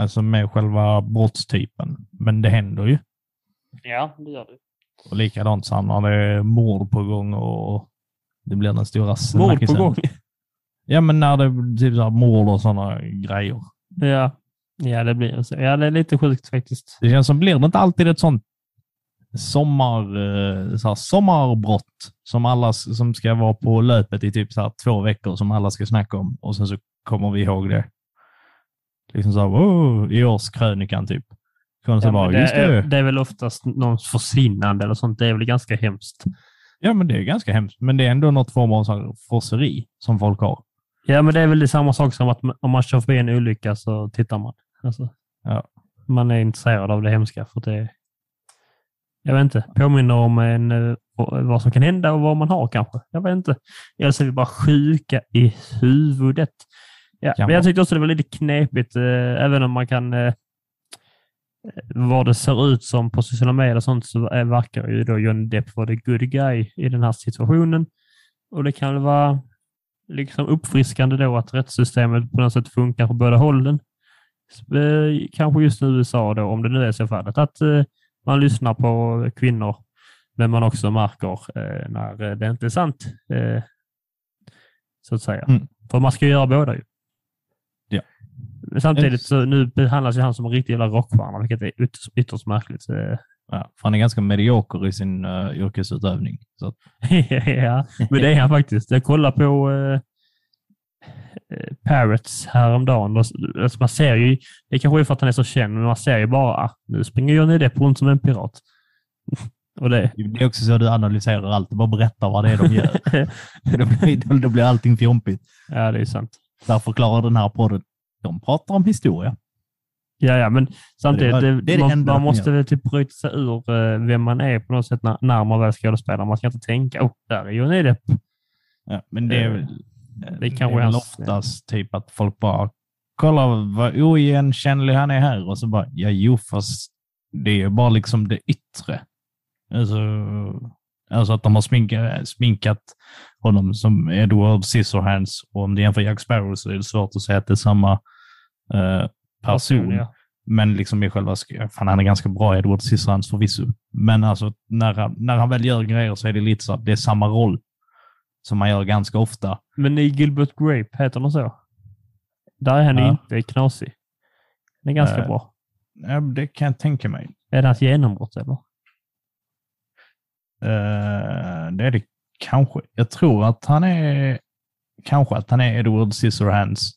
Alltså med själva brottstypen. Men det händer ju. ja, det gör det. Och likadant så när det är mord på gång och det blir den stora Mord på snackisen. gång. Ja, men när det är typ så här mord och sådana grejer. Ja. ja, det blir så. Ja, det är lite sjukt faktiskt. Det känns som, blir det inte alltid ett sånt sommar, eh, så här, sommarbrott som alla som ska vara på löpet i typ så här, två veckor som alla ska snacka om och sen så kommer vi ihåg det. Liksom så här, oh, i årskrönikan typ. Ja, bara, det, just är, det. det är väl oftast någons försvinnande eller sånt. Det är väl ganska hemskt. Ja, men det är ganska hemskt. Men det är ändå något form av frosseri som folk har. Ja, men det är väl det samma sak som att om man kör förbi en olycka så tittar man. Alltså, Ja. Man är intresserad av det hemska för det jag vet inte, påminner om en, eh, vad som kan hända och vad man har kanske. Jag vet inte. Eller så är vi bara sjuka i huvudet. Ja, men jag tyckte också det var lite knepigt, eh, även om man kan eh, vad det ser ut som på sociala medier och sånt så verkar ju då Johnny Depp vara the good guy i den här situationen. Och det kan väl vara liksom uppfriskande då att rättssystemet på något sätt funkar på båda hållen. Eh, Kanske just i USA då, om det nu är så fallet, att eh, man lyssnar på kvinnor, men man också märker eh, när det inte är sant. Så att säga. Mm. För man ska ju göra båda ju. Samtidigt så nu behandlas ju han som en riktig jävla rockstjärna, vilket är ytterst, ytterst märkligt. Ja, för han är ganska medioker i sin uh, yrkesutövning. Ja, men det är han faktiskt. Jag kollade på eh, Parrots häromdagen. Alltså man ser ju, det kanske är för att han är så känd, men man ser ju bara nu springer Johnny Depp runt som en pirat. och det, det är också så att du analyserar allt och bara berättar vad det är de gör. då, blir, då blir allting fjompigt. ja, det är sant. Där förklarar den här podden. De pratar om historia. Ja, ja, men samtidigt, var- det det är det man, man måste väl typ bryta sig ur eh, vem man är på något sätt när, när man väl skådespelar. Man ska inte tänka, oh, där är Johnny Depp. Ja, men det är Eh, det kanske är är väl oftast typ att folk bara kolla vad oigenkännlig han är här och så bara, ja jo fast det är bara liksom det yttre. Alltså, alltså att de har sminkat, sminkat honom som Edward Scissorhands och om det jämför Jack Sparrow så är det svårt att säga att det är samma eh, person. ja. Men liksom i själva, fan han är ganska bra Edward Scissorhands förvisso. Men alltså när han, när han väl gör grejer så är det lite så att det är samma roll. som man gör ganska ofta. Men i Gilbert Grape, heter den så? Där är han Ja. inte knasig. Den är ganska Eh. bra. Ja, det kan jag tänka mig. Är det hans genombrott eller? Eh, det är det kanske. Jag tror att han är kanske att han är Edward Scissorhands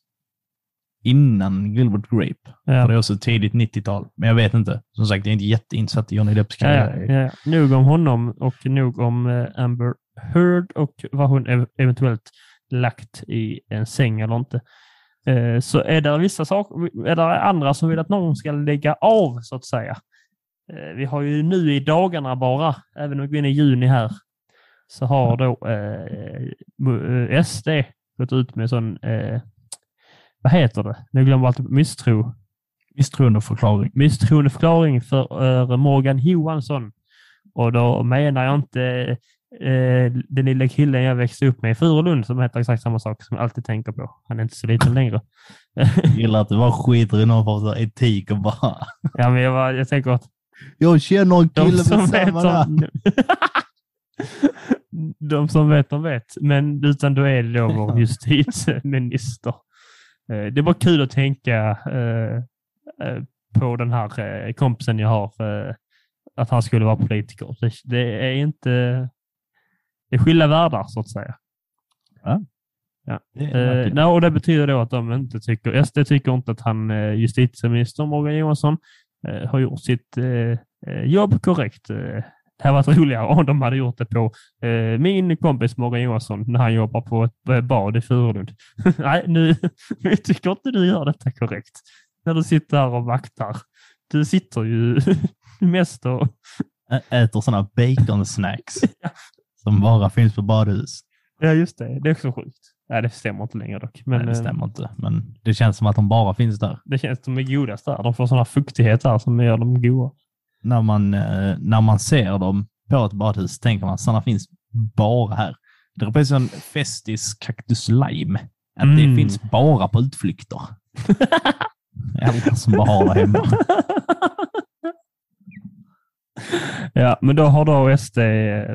innan Gilbert Grape. För Ja. det är också tidigt 90-tal. Men jag vet inte. Som sagt, jag är inte jätteinsatt i Johnny Depps Ja, karriär. ja, ja. Nog om honom och nog om eh, Amber Heard och vad hon ev- eventuellt lagt i en säng eller inte. Eh, Så är det vissa saker, är det andra som vill att någon ska lägga av så att säga. Eh, Vi har ju nu i dagarna bara, även om vi går in i juni här, så har då eh, mo- eh, SD gått ut med sån, eh, vad heter det? Nu glömmer jag alltid misstro Misstroendeförklaring. misstroendeförklaring för eh, Morgan Johansson. Och då menar jag inte eh, den lilla killen jag växte upp med i Furulund som heter exakt samma sak som jag alltid tänker på. Han är inte så liten längre. Gillar att du bara skiter i någon form av etik och bara ja, men jag, var- jag tänker att Jag känner en de kille som med vet, samma namn. de, som vet, de vet. Men utan då är det då vår justitieminister. Eh, Det är bara kul att tänka eh, eh, på den här eh, kompisen jag har, eh, att han skulle vara politiker. Det, det är inte... Det är skilda världar, så att säga. Det är Eh, märkligt. nej, och det betyder då att de inte tycker, SD tycker inte att han, eh, justitieminister Morgan Johansson, eh, har gjort sitt eh, eh, jobb korrekt. Eh, det hade varit roligare om de hade gjort det på eh, min kompis Morgan Johansson när han jobbar på ett eh, bad i Furulund. nej, nu vi tycker inte du gör detta korrekt. När du sitter här och vaktar. Du sitter ju mest och... Ä- Äter sådana bacon-snacks som bara finns på badhus. Ja, just det. Det är också sjukt. Nej, det stämmer inte längre dock. Men, Nej, det eh, stämmer inte. Men det känns som att de bara finns där. Det känns som de är godast där. De får sådana fuktighet där som gör dem goda. När man, eh, när man ser dem på ett badhus tänker man att sådana finns bara här. Det är precis som Festis Cactus Lime. Att Mm. det finns bara på utflykter. Äldre som bara har det hemma. ja, men då har då SD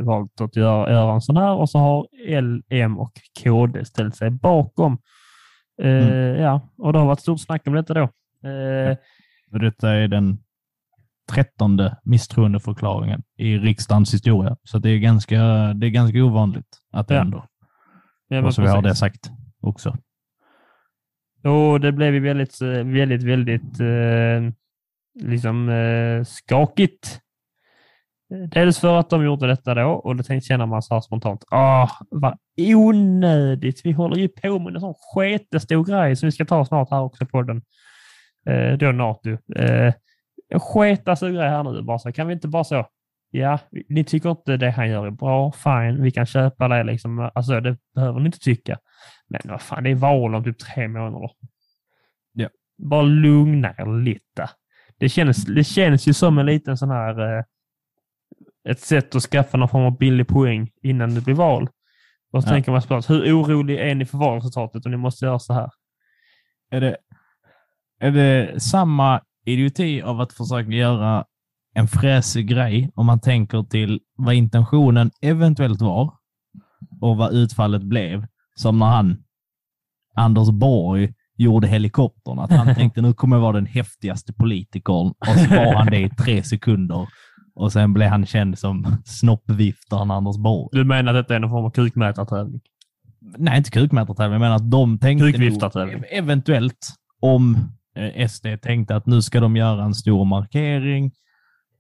valt att göra, göra en sån här och så har L, M och KD ställt sig bakom. Eh, Mm. Ja, och det har varit stort snack om detta då. Eh, Och detta är den trettonde misstroendeförklaringen i riksdagens historia. Så det är ganska, det är ganska ovanligt att det Ja. händer. ja, Och så vi har det sagt också. Och det blev ju väldigt, eh, väldigt, väldigt eh, liksom eh, skakigt. Dels för att de gjorde detta då och då tänkte känna man så här spontant, ah, vad onödigt. Vi håller ju på med en sån sketestor grej som vi ska ta snart här också på den. Eh, då NATO. Eh, en sketaste grej här nu. Bara så, kan vi inte bara så, ja, ni tycker inte det han gör är bra, fine, vi kan köpa det liksom. Alltså det behöver ni inte tycka. Men vad fan, det är val om typ tre månader. Ja. Bara lugna er lite. Det känns, det känns ju som en liten sån här... Eh, ett sätt att skaffa någon form av billig poäng innan det blir val. Och så Ja. tänker man såklart, hur orolig är ni för valresultatet och ni måste göra så här? Är det, är det samma idioti av att försöka göra en fräsig grej om man tänker till vad intentionen eventuellt var och vad utfallet blev, som när han, Anders Borg, gjorde helikoptern. Att han tänkte nu kommer jag vara den häftigaste politikern och så var han det i tre sekunder och sen blev han känd som snoppviftaren Anders Borg. Du menar att detta är någon form av kukmätartävling? Nej, inte kukmätartävling. Jag menar att de tänkte nog, eventuellt om eh, SD tänkte att nu ska de göra en stor markering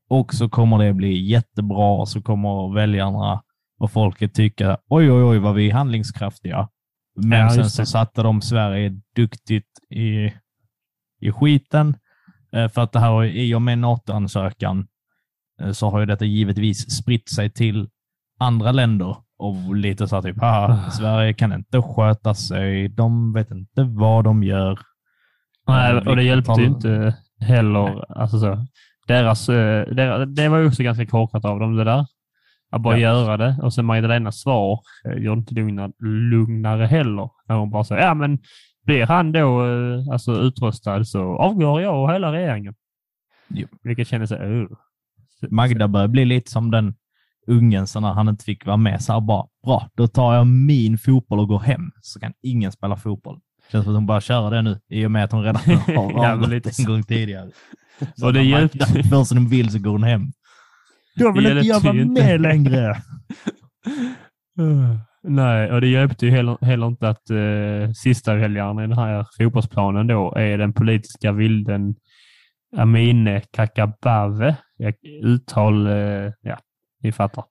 och så kommer det bli jättebra och så kommer väljarna och folket tycka oj, oj, oj, vad vi är handlingskraftiga. Men Ja, sen så satte de Sverige duktigt i, i skiten. Eh, För att det här, i och med NATO-ansökan så har ju detta givetvis spritt sig till andra länder och lite så här typ, "Haha, Sverige kan inte sköta sig, de vet inte vad de gör. Nej, Eh, och det hjälpte ju inte heller. Alltså så. Deras, eh, deras, det var ju också ganska korkat av dem det där. Att bara Ja. göra det. Och sen Magdalenas svar eh, gjorde inte lugna, lugnare heller. När hon bara säger, ja men blir han då eh, alltså, utröstad så avgår jag och hela regeringen. Jo. Vilket kändes uh. Magda börjar bli lite som den ungen så när han inte fick vara med så här bara, bra, då tar jag min fotboll och går hem så kan ingen spela fotboll. Känns som att hon bara köra det nu i och med att hon redan har avgått en gång tidigare. Så Och det hjälpte- knappt får som hon vill så går hon hem. Jag vill inte ju inte. med längre. Nej, och det hjälpte ju heller, heller inte att uh, sista väljaren i den här fotbollsplanen då är den politiska vilden Amine Kakabave. Uttal, uh, ja, ni fattar.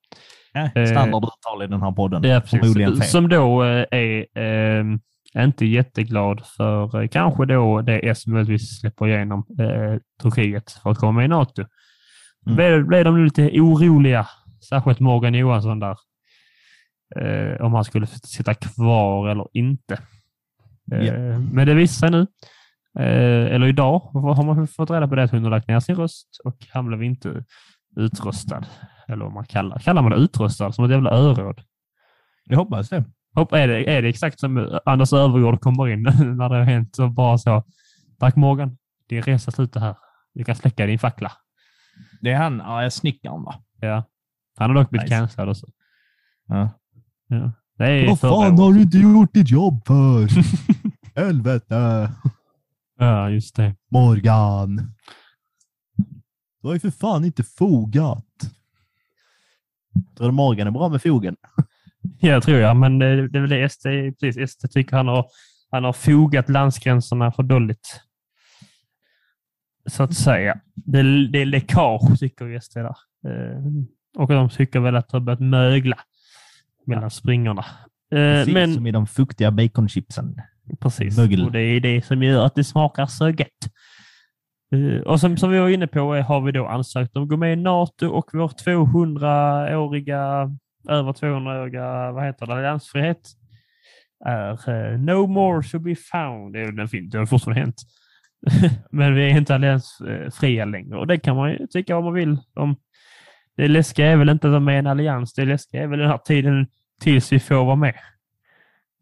Ja, Standarduttal i den här podden. Ja, Förmodligen fel. Som då eh, är eh, inte jätteglad för eh, kanske då det S möjligtvis släpper igenom eh, Turkiet för att komma i NATO. Mm. Blev, blev de lite oroliga, särskilt Morgan Johansson där, eh, om han skulle sitta kvar eller inte. Eh, Ja. Men det visar sig nu, eh, eller idag, har man fått reda på det att hon har lagt ner sin röst och han blev inte utröstad. Eller vad man kallar, kallar man det utröstad som ett jävla öråd. Jag hoppas det. Hopp, är, det, är det exakt som Anders Öfvergård kommer in när det har hänt så bara så. Tack Morgan, din resa slutar här. Du kan släcka din fackla. Det är han, ja, snickaren va? Ja. Han har dock blivit Nice. cancellad också. Ja. Ja. Det är Vad fan har du inte gjort ditt jobb för? Helvete! Ja, just det. Morgan! Du har ju för fan inte fogat. Tror du Morgan är bra med fogen? Ja, tror jag. Men det, det är väl det SD, precis, SD tycker han har, han har fogat landsgränserna för dåligt. Så att säga. Det, det är läckage tycker SD där. Eh, och de tycker väl att det har börjat mögla mellan springorna. Eh, Precis men som i de fuktiga baconchipsen. Precis, Mögel. och det är det som gör att det smakar så gött. Eh, och som, som vi var inne på eh, har vi då ansökt om att gå med i NATO och vår 200-åriga, över 200-åriga, vad heter det, alliansfrihet är eh, no more to be found. Det är den fint, det har fortfarande hänt. Men vi är inte alliansfria längre och det kan man ju tycka vad man vill om. Det läskiga är väl inte att de är en allians, det läskiga är väl den här tiden tills vi får vara med.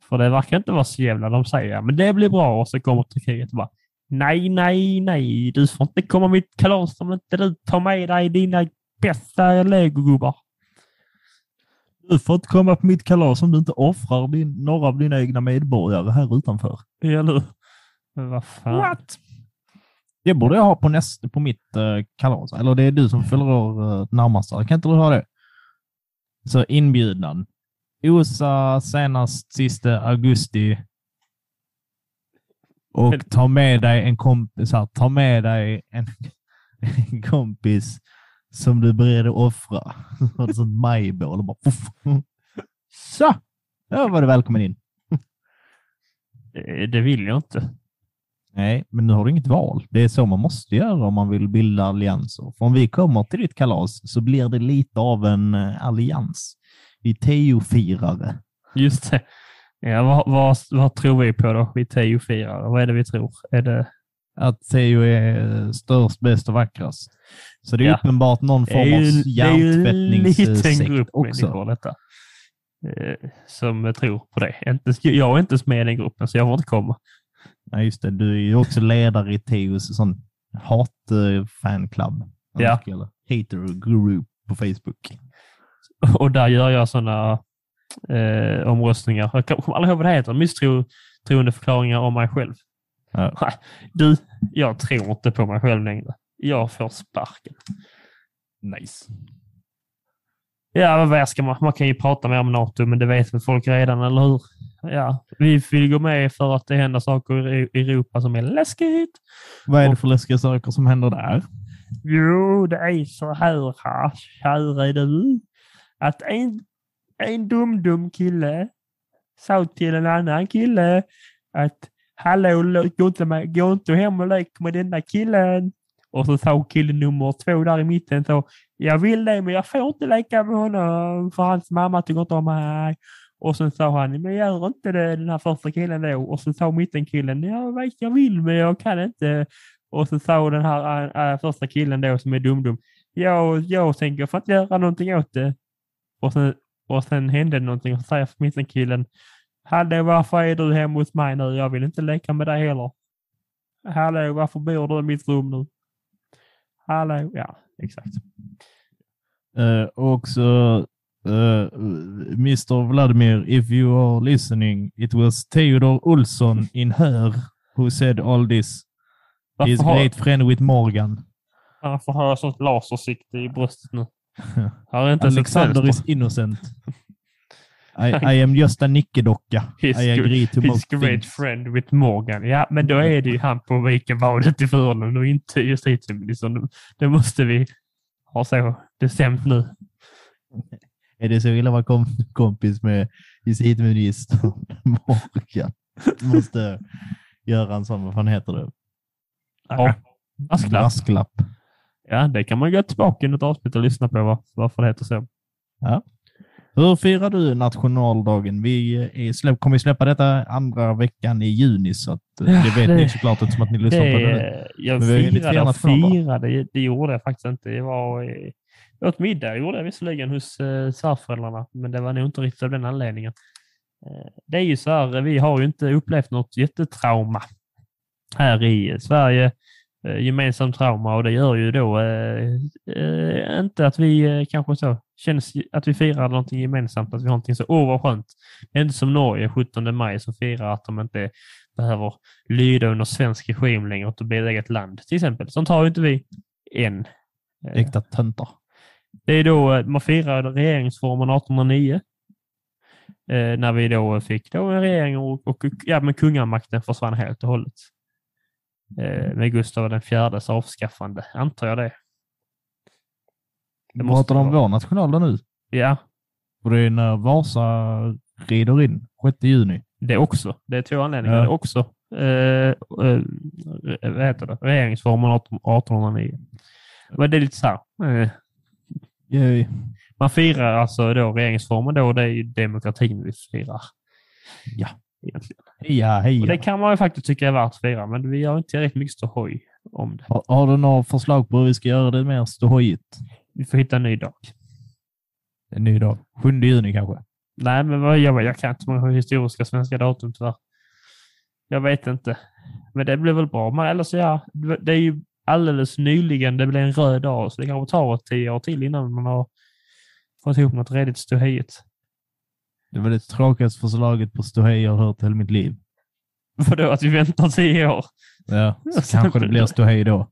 För det verkar inte vara så jävla de säger, men det blir bra och så kommer Turkiet och bara nej, nej, nej, du får inte komma mitt kalas om inte du tar med dig dina bästa legogubbar. Du får inte komma på mitt kalas om du inte offrar din, några av dina egna medborgare här utanför. Hur? Men vad fan. What? Det borde jag ha på, nästa, på mitt eh, kalas. Eller det är du som fyller år uh, närmast. Kan inte du ha det? Så inbjudan. OSA senast sista augusti. Och ta med dig en kompis. Här, ta med dig en, en kompis som du är beredd att offra. Har du sånt majbål och bara puff. Så! Då var du välkommen in. Eh, Det vill jag inte. Nej, men nu har du inget val. Det är så man måste göra om man vill bilda allianser. För om vi kommer till ditt kalas så blir det lite av en eh, allians. Vi Teo-firare. Just det. Ja, vad, vad, vad tror vi på då? Vi Teo-firare. Vad är det vi tror? Är det, Att Teo är störst, bäst och vackrast. Så det är Ja. uppenbart någon form av ju det är ju en liten hjärntvättningssekt grupp också. människor detta. Eh, Som tror på det. Jag är inte med i den gruppen så jag får inte komma. Ja, just det. Du är ju också ledare i Teos sån hat-fanclub. Ja. Eller hater group på Facebook. Och där gör jag sådana eh, omröstningar. Jag kommer aldrig ihåg vad det heter. Misstroendeförklaringar om mig själv. Ja. Du, jag tror inte på mig själv längre. Jag får sparken. Nice. Ja, vad ska man? Man kan ju prata mer om NATO, men det vet väl folk redan, eller hur? Ja, vi vill gå med för att det händer saker i Europa som är läskigt. Vad är det för läskiga saker som händer där? Jo, det är så här, kära du, att en, en dum dum kille sa till en annan kille att hallå, gå inte, med, gå inte hem och lek med den där killen. Och så sa kille nummer två där i mitten så, jag vill det men jag får inte leka med honom för hans mamma tycker inte om mig. Och sen sa han, men gör inte det den här första killen då. Och så sa mittenkillen, jag vet jag vill men jag kan inte. Och så sa den här äh, äh första killen då som är dum-dum, jag, jag tänker för att göra någonting åt det. Och sen, och sen hände det någonting och så säger mittenkillen, Hallå, varför är du hemma hos mig nu? Jag vill inte leka med dig heller. Hallå, varför bor du i mitt rum nu? Hallå, ja, exakt. Uh, också uh, Mr Vladimir, if you are listening, it was Theodor Olsson in her who said all this. Varför har, great friend with Morgan. varför har jag sånt lasersikte i bröstet nu? Har inte Alexander is innocent. I, I am just a nickedocka. He's I agree to His great things. friend with Morgan. Ja, men då är det ju han på Vikavadet i Furulund och inte justitieministern. Det måste vi ha så bestämt nu. Är det så illa att vara kom kompis med justitieministern Morgan? Måste göra en sån, vad fan heter det? Ja, asklapp. Brasklapp. Ja, det kan man gå tillbaka i något avsnitt och lyssna på va? varför det heter så. Hur firar du nationaldagen? Vi är släpp, kommer ju släppa detta andra veckan i juni, så att, eh, Ja, det vet det- ni såklart eftersom att ni lyssnar på det nu. Det, jag Men vi firade och firade. Det gjorde jag faktiskt inte. Jag var eh, jag åt middag gjorde jag visserligen hos eh, svärföräldrarna, men det var nog inte riktigt av den anledningen. Eh, det är ju så här, vi har ju inte upplevt något jättetrauma här i Sverige. Eh, gemensamt trauma och det gör ju då eh, eh, inte att vi eh, kanske så känns att vi firar någonting gemensamt, att vi har någonting så, åh vad skönt. Det är inte som Norge 17 maj som firar att de inte behöver lyda under svensk regim längre och bli ett eget land till exempel. Sånt har ju inte vi än. Äkta töntar. Det är då man firar regeringsformen 1809. Eh, när vi då fick då en regering och, och ja, men kungamakten försvann helt och hållet. Eh, med Gustav den fjärdes avskaffande, antar jag det. Det måste Pratar vara. vår nationaldag nu? Ja, Och det är när Vasa rider in, 6 juni. det också. Det är två anledningar. Ja. Också. Eh, eh, vad heter det? Regeringsformen 18, 1809. Men det är lite så här. Eh. Man firar alltså då regeringsformen då, det är ju demokratin vi firar. Ja. Egentligen. Heja, Och det kan man ju faktiskt tycka är värt att fira, men vi har inte tillräckligt mycket ståhoj om det. Har, har du några förslag på hur vi ska göra det mer ståhojigt? Vi får hitta en ny dag. En ny dag. 7 juni kanske? Nej, men vad jag, jag kan inte många historiska svenska datum tyvärr. Jag vet inte. Men det blir väl bra. Men eller så ja, det är ju alldeles nyligen det blev en röd dag, så det kanske tar tio år till innan man har fått ihop något redigt ståhejigt. Det var det tråkigaste förslaget på ståhej jag har hört hela mitt liv. Vadå, att vi väntar tio år? Ja, så kanske det blir ståhej då.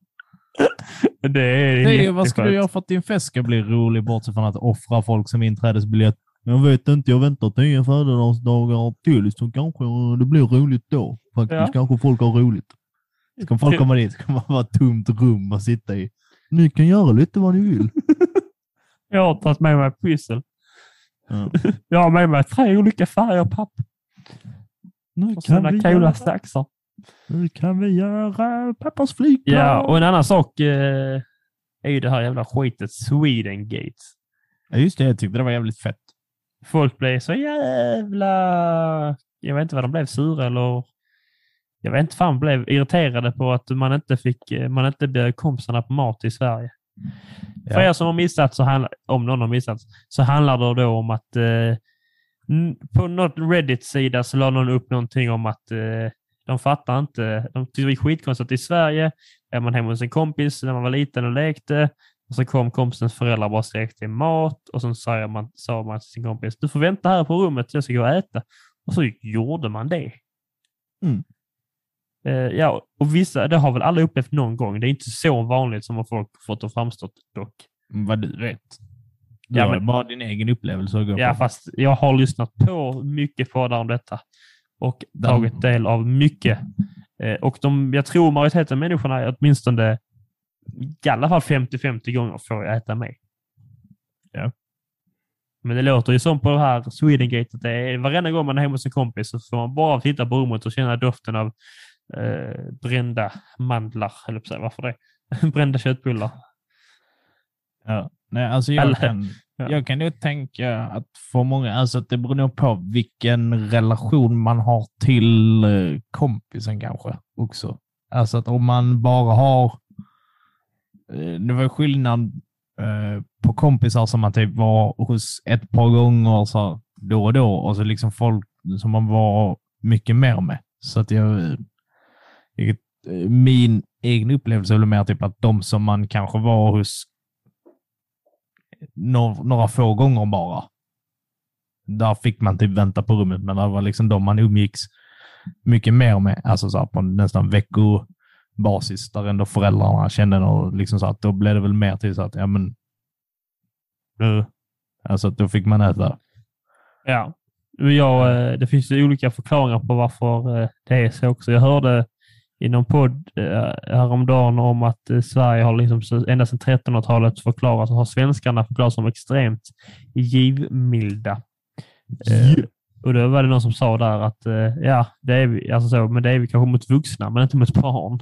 Det är, Det är, vad ska du göra för att din fest ska bli rolig, bortsett från att offra folk som inträdesbiljett? Jag vet inte, jag väntar tio födelsedagar till, så kanske det blir roligt då. Faktiskt, Ja. kanske folk har roligt. Ska folk komma dit, ska man vara ett tomt rum att sitta i. Ni kan göra lite vad ni vill. Jag har tagit med mig pyssel. Ja. Jag har med mig tre olika färger papp Nu, och kan vi coola göra, saxar. nu kan vi göra Pappas flygplan. Ja, och en annan sak eh, är ju det här jävla skitet Swedengate. ja, just det. Jag tyckte det var jävligt fett. Folk blev så jävla... Jag vet inte vad de blev, sura eller... Jag vet inte fan, blev irriterade på att man inte fick, man inte bjöd kompisarna på mat i Sverige. För er som har missat, så handlar, om någon har missat, så handlar det då om att eh, på något Reddit-sida så la någon upp någonting om att eh, de fattar inte. De tyckte det var skitkonstigt i Sverige är man hemma hos en kompis när man var liten och lekte och så kom kompisens föräldrar bara och stekte mat och så sa man, sa man till sin kompis du får vänta här på rummet jag ska gå och äta. Och så gjorde man det. Mm. Eh, ja, och vissa, det har väl alla upplevt någon gång. Det är inte så vanligt som har folk fått att framstå dock. Vad du vet. Du Ja, har men- bara din egen upplevelse att gå Ja, på. fast jag har lyssnat på mycket poddar om detta och Den- tagit del av mycket. Eh, och de, jag tror majoriteten av människorna är åtminstone i alla fall 50-50 gånger får jag äta med. Ja. Men det låter ju som på det här Swedengate att det är varenda gång man är hemma hos en kompis så får man bara titta på rummet och känna doften av eh, brända mandlar, eller på sig, varför det? brända köttbullar. Ja. Nej, alltså jag kan, ja. jag kan nog tänka att för många, alltså att det beror nog på vilken relation man har till eh, kompisen kanske också. Alltså att om man bara har, eh, det var skillnad eh, på kompisar som man typ var hos ett par gånger så då och då och så liksom folk som man var mycket mer med. Så att jag, Eh, min egen upplevelse är väl mer typ att de som man kanske var hos eh, några, några få gånger bara. Där fick man typ vänta på rummet, men det var liksom de man umgicks mycket mer med, alltså så här på nästan veckobasis, där ändå föräldrarna kände och liksom så att då blev det väl mer till så att, ja men, du, alltså då fick man äta. Ja, jag, eh, det finns ju olika förklaringar på varför det är så också. Jag hörde i någon podd eh, häromdagen om att Sverige har liksom ända sedan 1300-talet förklarat, har svenskarna förklarat som extremt givmilda. Yeah. Och då var det någon som sa där att ja, det är vi, alltså så, men det är vi kanske mot vuxna, men inte mot barn.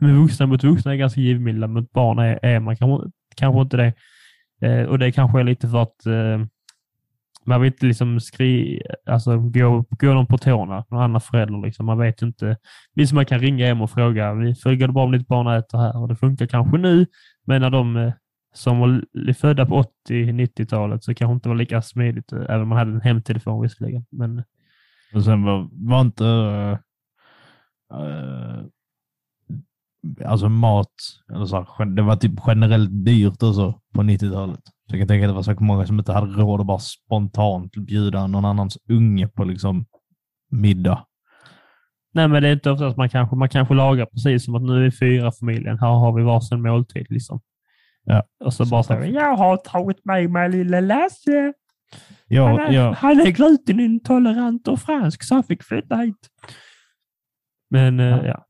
Men vuxna mot vuxna är ganska givmilda, mot barn är, är man kanske, kanske inte det. Och det kanske är lite för att man vill inte liksom skri, alltså gå, gå dem på tårna, någon annan förälder. Liksom. Man vet inte. Visst, man kan ringa hem och fråga, vi frågade det bra om ditt barn äter här? Och det funkar kanske nu, men när de eh, som var födda på 80-90-talet så kanske inte var lika smidigt, eh, även om man hade en hemtelefon visserligen. Men... Och sen var, var inte uh, alltså mat, eller så, det var typ generellt dyrt och så på 90-talet. Så jag kan tänka att det var säkert många som inte hade råd att bara spontant bjuda någon annans unge på liksom middag. Nej, men det är inte ofta att man kanske, man kanske lagar precis som att nu är fyra familjen, här har vi varsin måltid. Liksom. Ja. Och så, så bara säger jag har tagit med mig lille Lasse. Ja, han, är, ja. han är glutenintolerant och fransk så han fick flytta hit. Men eh, ja. ja.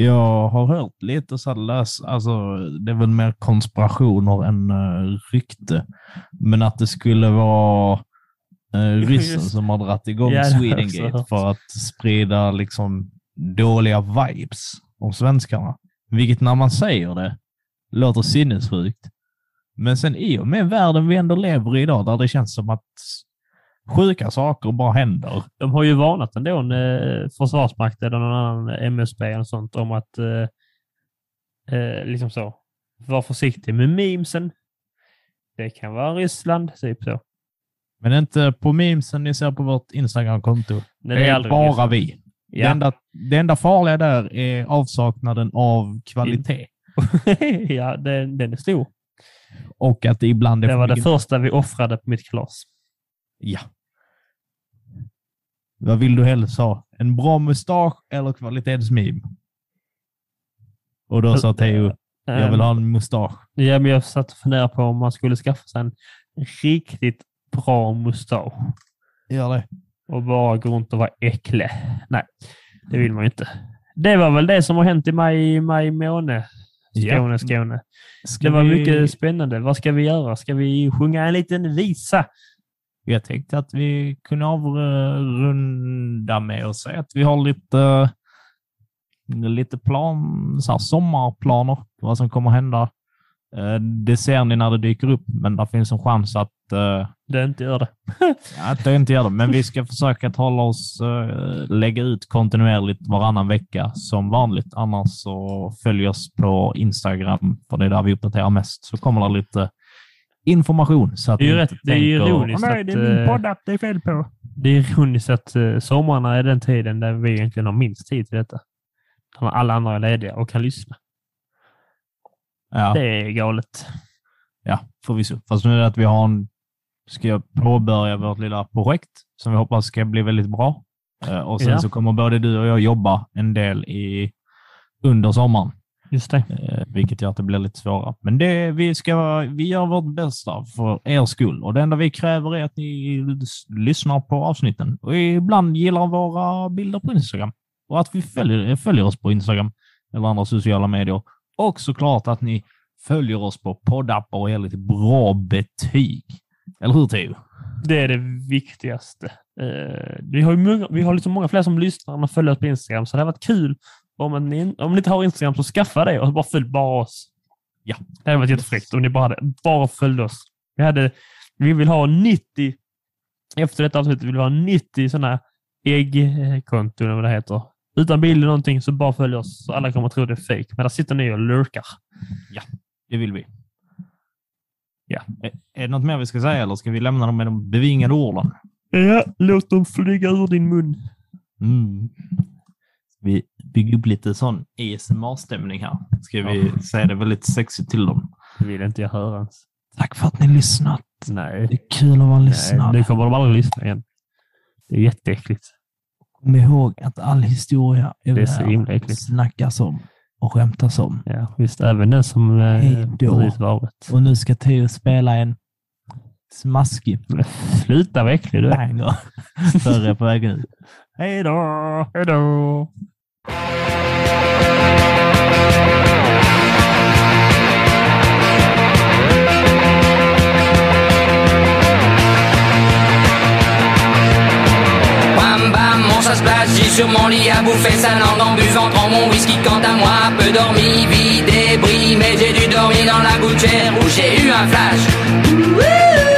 Jag har hört lite så lös, alltså det är väl mer konspirationer än uh, rykte, men att det skulle vara uh, ryssen som har dragit igång ja, Swedengate för att sprida liksom dåliga vibes om svenskarna. Vilket när man säger det låter sinnessjukt. Men sen i och med världen vi ändå lever i idag, där det känns som att sjuka saker bara händer. De har ju varnat ändå en eh, försvarsmakt eller någon annan MSB eller sånt om att eh, eh, liksom så. Var försiktig med memesen. Det kan vara Ryssland, typ så. Men inte på memesen ni ser på vårt Instagram-konto. Det det är bara Ryssland. vi. Ja. Det, enda, det enda farliga där är avsaknaden av kvalitet. ja, den, den är stor. Och att det ibland är Det var det första vi offrade på mitt kalas. Ja, vad vill du helst ha? En bra mustasch eller kvalitetsmim? Och då sa Theo, jag vill ha en mustasch. Ja, men jag satt och funderade på om man skulle skaffa sig en riktigt bra mustasch. Gör det. Och bara gå runt och vara äcklig. Nej, det vill man ju inte. Det var väl det som har hänt i maj, maj månad. Skåne, ja. Skåne. Ska det var vi... mycket spännande. Vad ska vi göra? Ska vi sjunga en liten visa? Jag tänkte att vi kunde avrunda med att säga att vi har lite, lite plan, så här sommarplaner vad som kommer hända. Eh, det ser ni när det dyker upp, men det finns en chans att uh, det inte gör det. att det inte gör det, men vi ska försöka att hålla oss, uh, lägga ut kontinuerligt varannan vecka som vanligt. Annars så följ oss på Instagram, för det är där vi uppdaterar mest, så kommer det lite information. Så att det är ju rätt, det är ironiskt att... det är min poddapp det är fel på. Det är ironiskt att uh, sommarna är den tiden där vi egentligen har minst tid till detta. När alla andra är lediga och kan lyssna. Ja. Det är galet. Ja, förvisso. Fast nu är det att vi har en, ska påbörja vårt lilla projekt som vi hoppas ska bli väldigt bra. Uh, och sen ja. så kommer både du och jag jobba en del i, under sommaren. Just det. Eh, vilket gör att det blir lite svårare. Men det, vi, ska, vi gör vårt bästa för er skull och det enda vi kräver är att ni lyssnar på avsnitten och ibland gillar våra bilder på Instagram och att vi följer, följer oss på Instagram eller andra sociala medier. Och såklart att ni följer oss på poddappar och ger lite bra betyg. Eller hur Theo? Det är det viktigaste. Uh, vi har, ju många, vi har liksom många fler som lyssnar och följer oss på Instagram, så det har varit kul om ni, om ni inte har Instagram så skaffa det och bara följ bara oss. Ja, det hade varit jättefräckt om ni bara, hade, bara följde oss. Vi, hade, vi vill ha 90, efter detta avsnitt vill vi ha 90 sådana äggkonton, eller vad det heter. Utan bild eller någonting, så bara följ oss. Så alla kommer att tro det är fake. Men där sitter ni och lurkar. Ja, det vill vi. Ja. Är, är det något mer vi ska säga eller ska vi lämna dem med de bevingade orden? Ja, låt dem flyga ur din mun. Mm. Vi bygger upp lite sån ASMR-stämning här. Ska vi ja. säga det väldigt sexigt till dem? Det vill inte jag höra ens. Tack för att ni lyssnat. Nej. Det är kul att vara lyssnare. Nej, nu kommer de aldrig lyssna igen. Det är jätteäckligt. Kom ihåg att all historia är, Det är så himla äckligt. snackas om och skämtas om. Ja, visst, även den som eh, precis varit. Och nu ska Theo spela en smaskig Sluta vad äcklig du är. banger er på vägen ut. Hej då! Hej då! Sur mon lit à bouffer sa langue en buvant trop mon whisky quant à moi, peu dormi, vie débris, mais j'ai dû dormir dans la gouttière où j'ai eu un flash.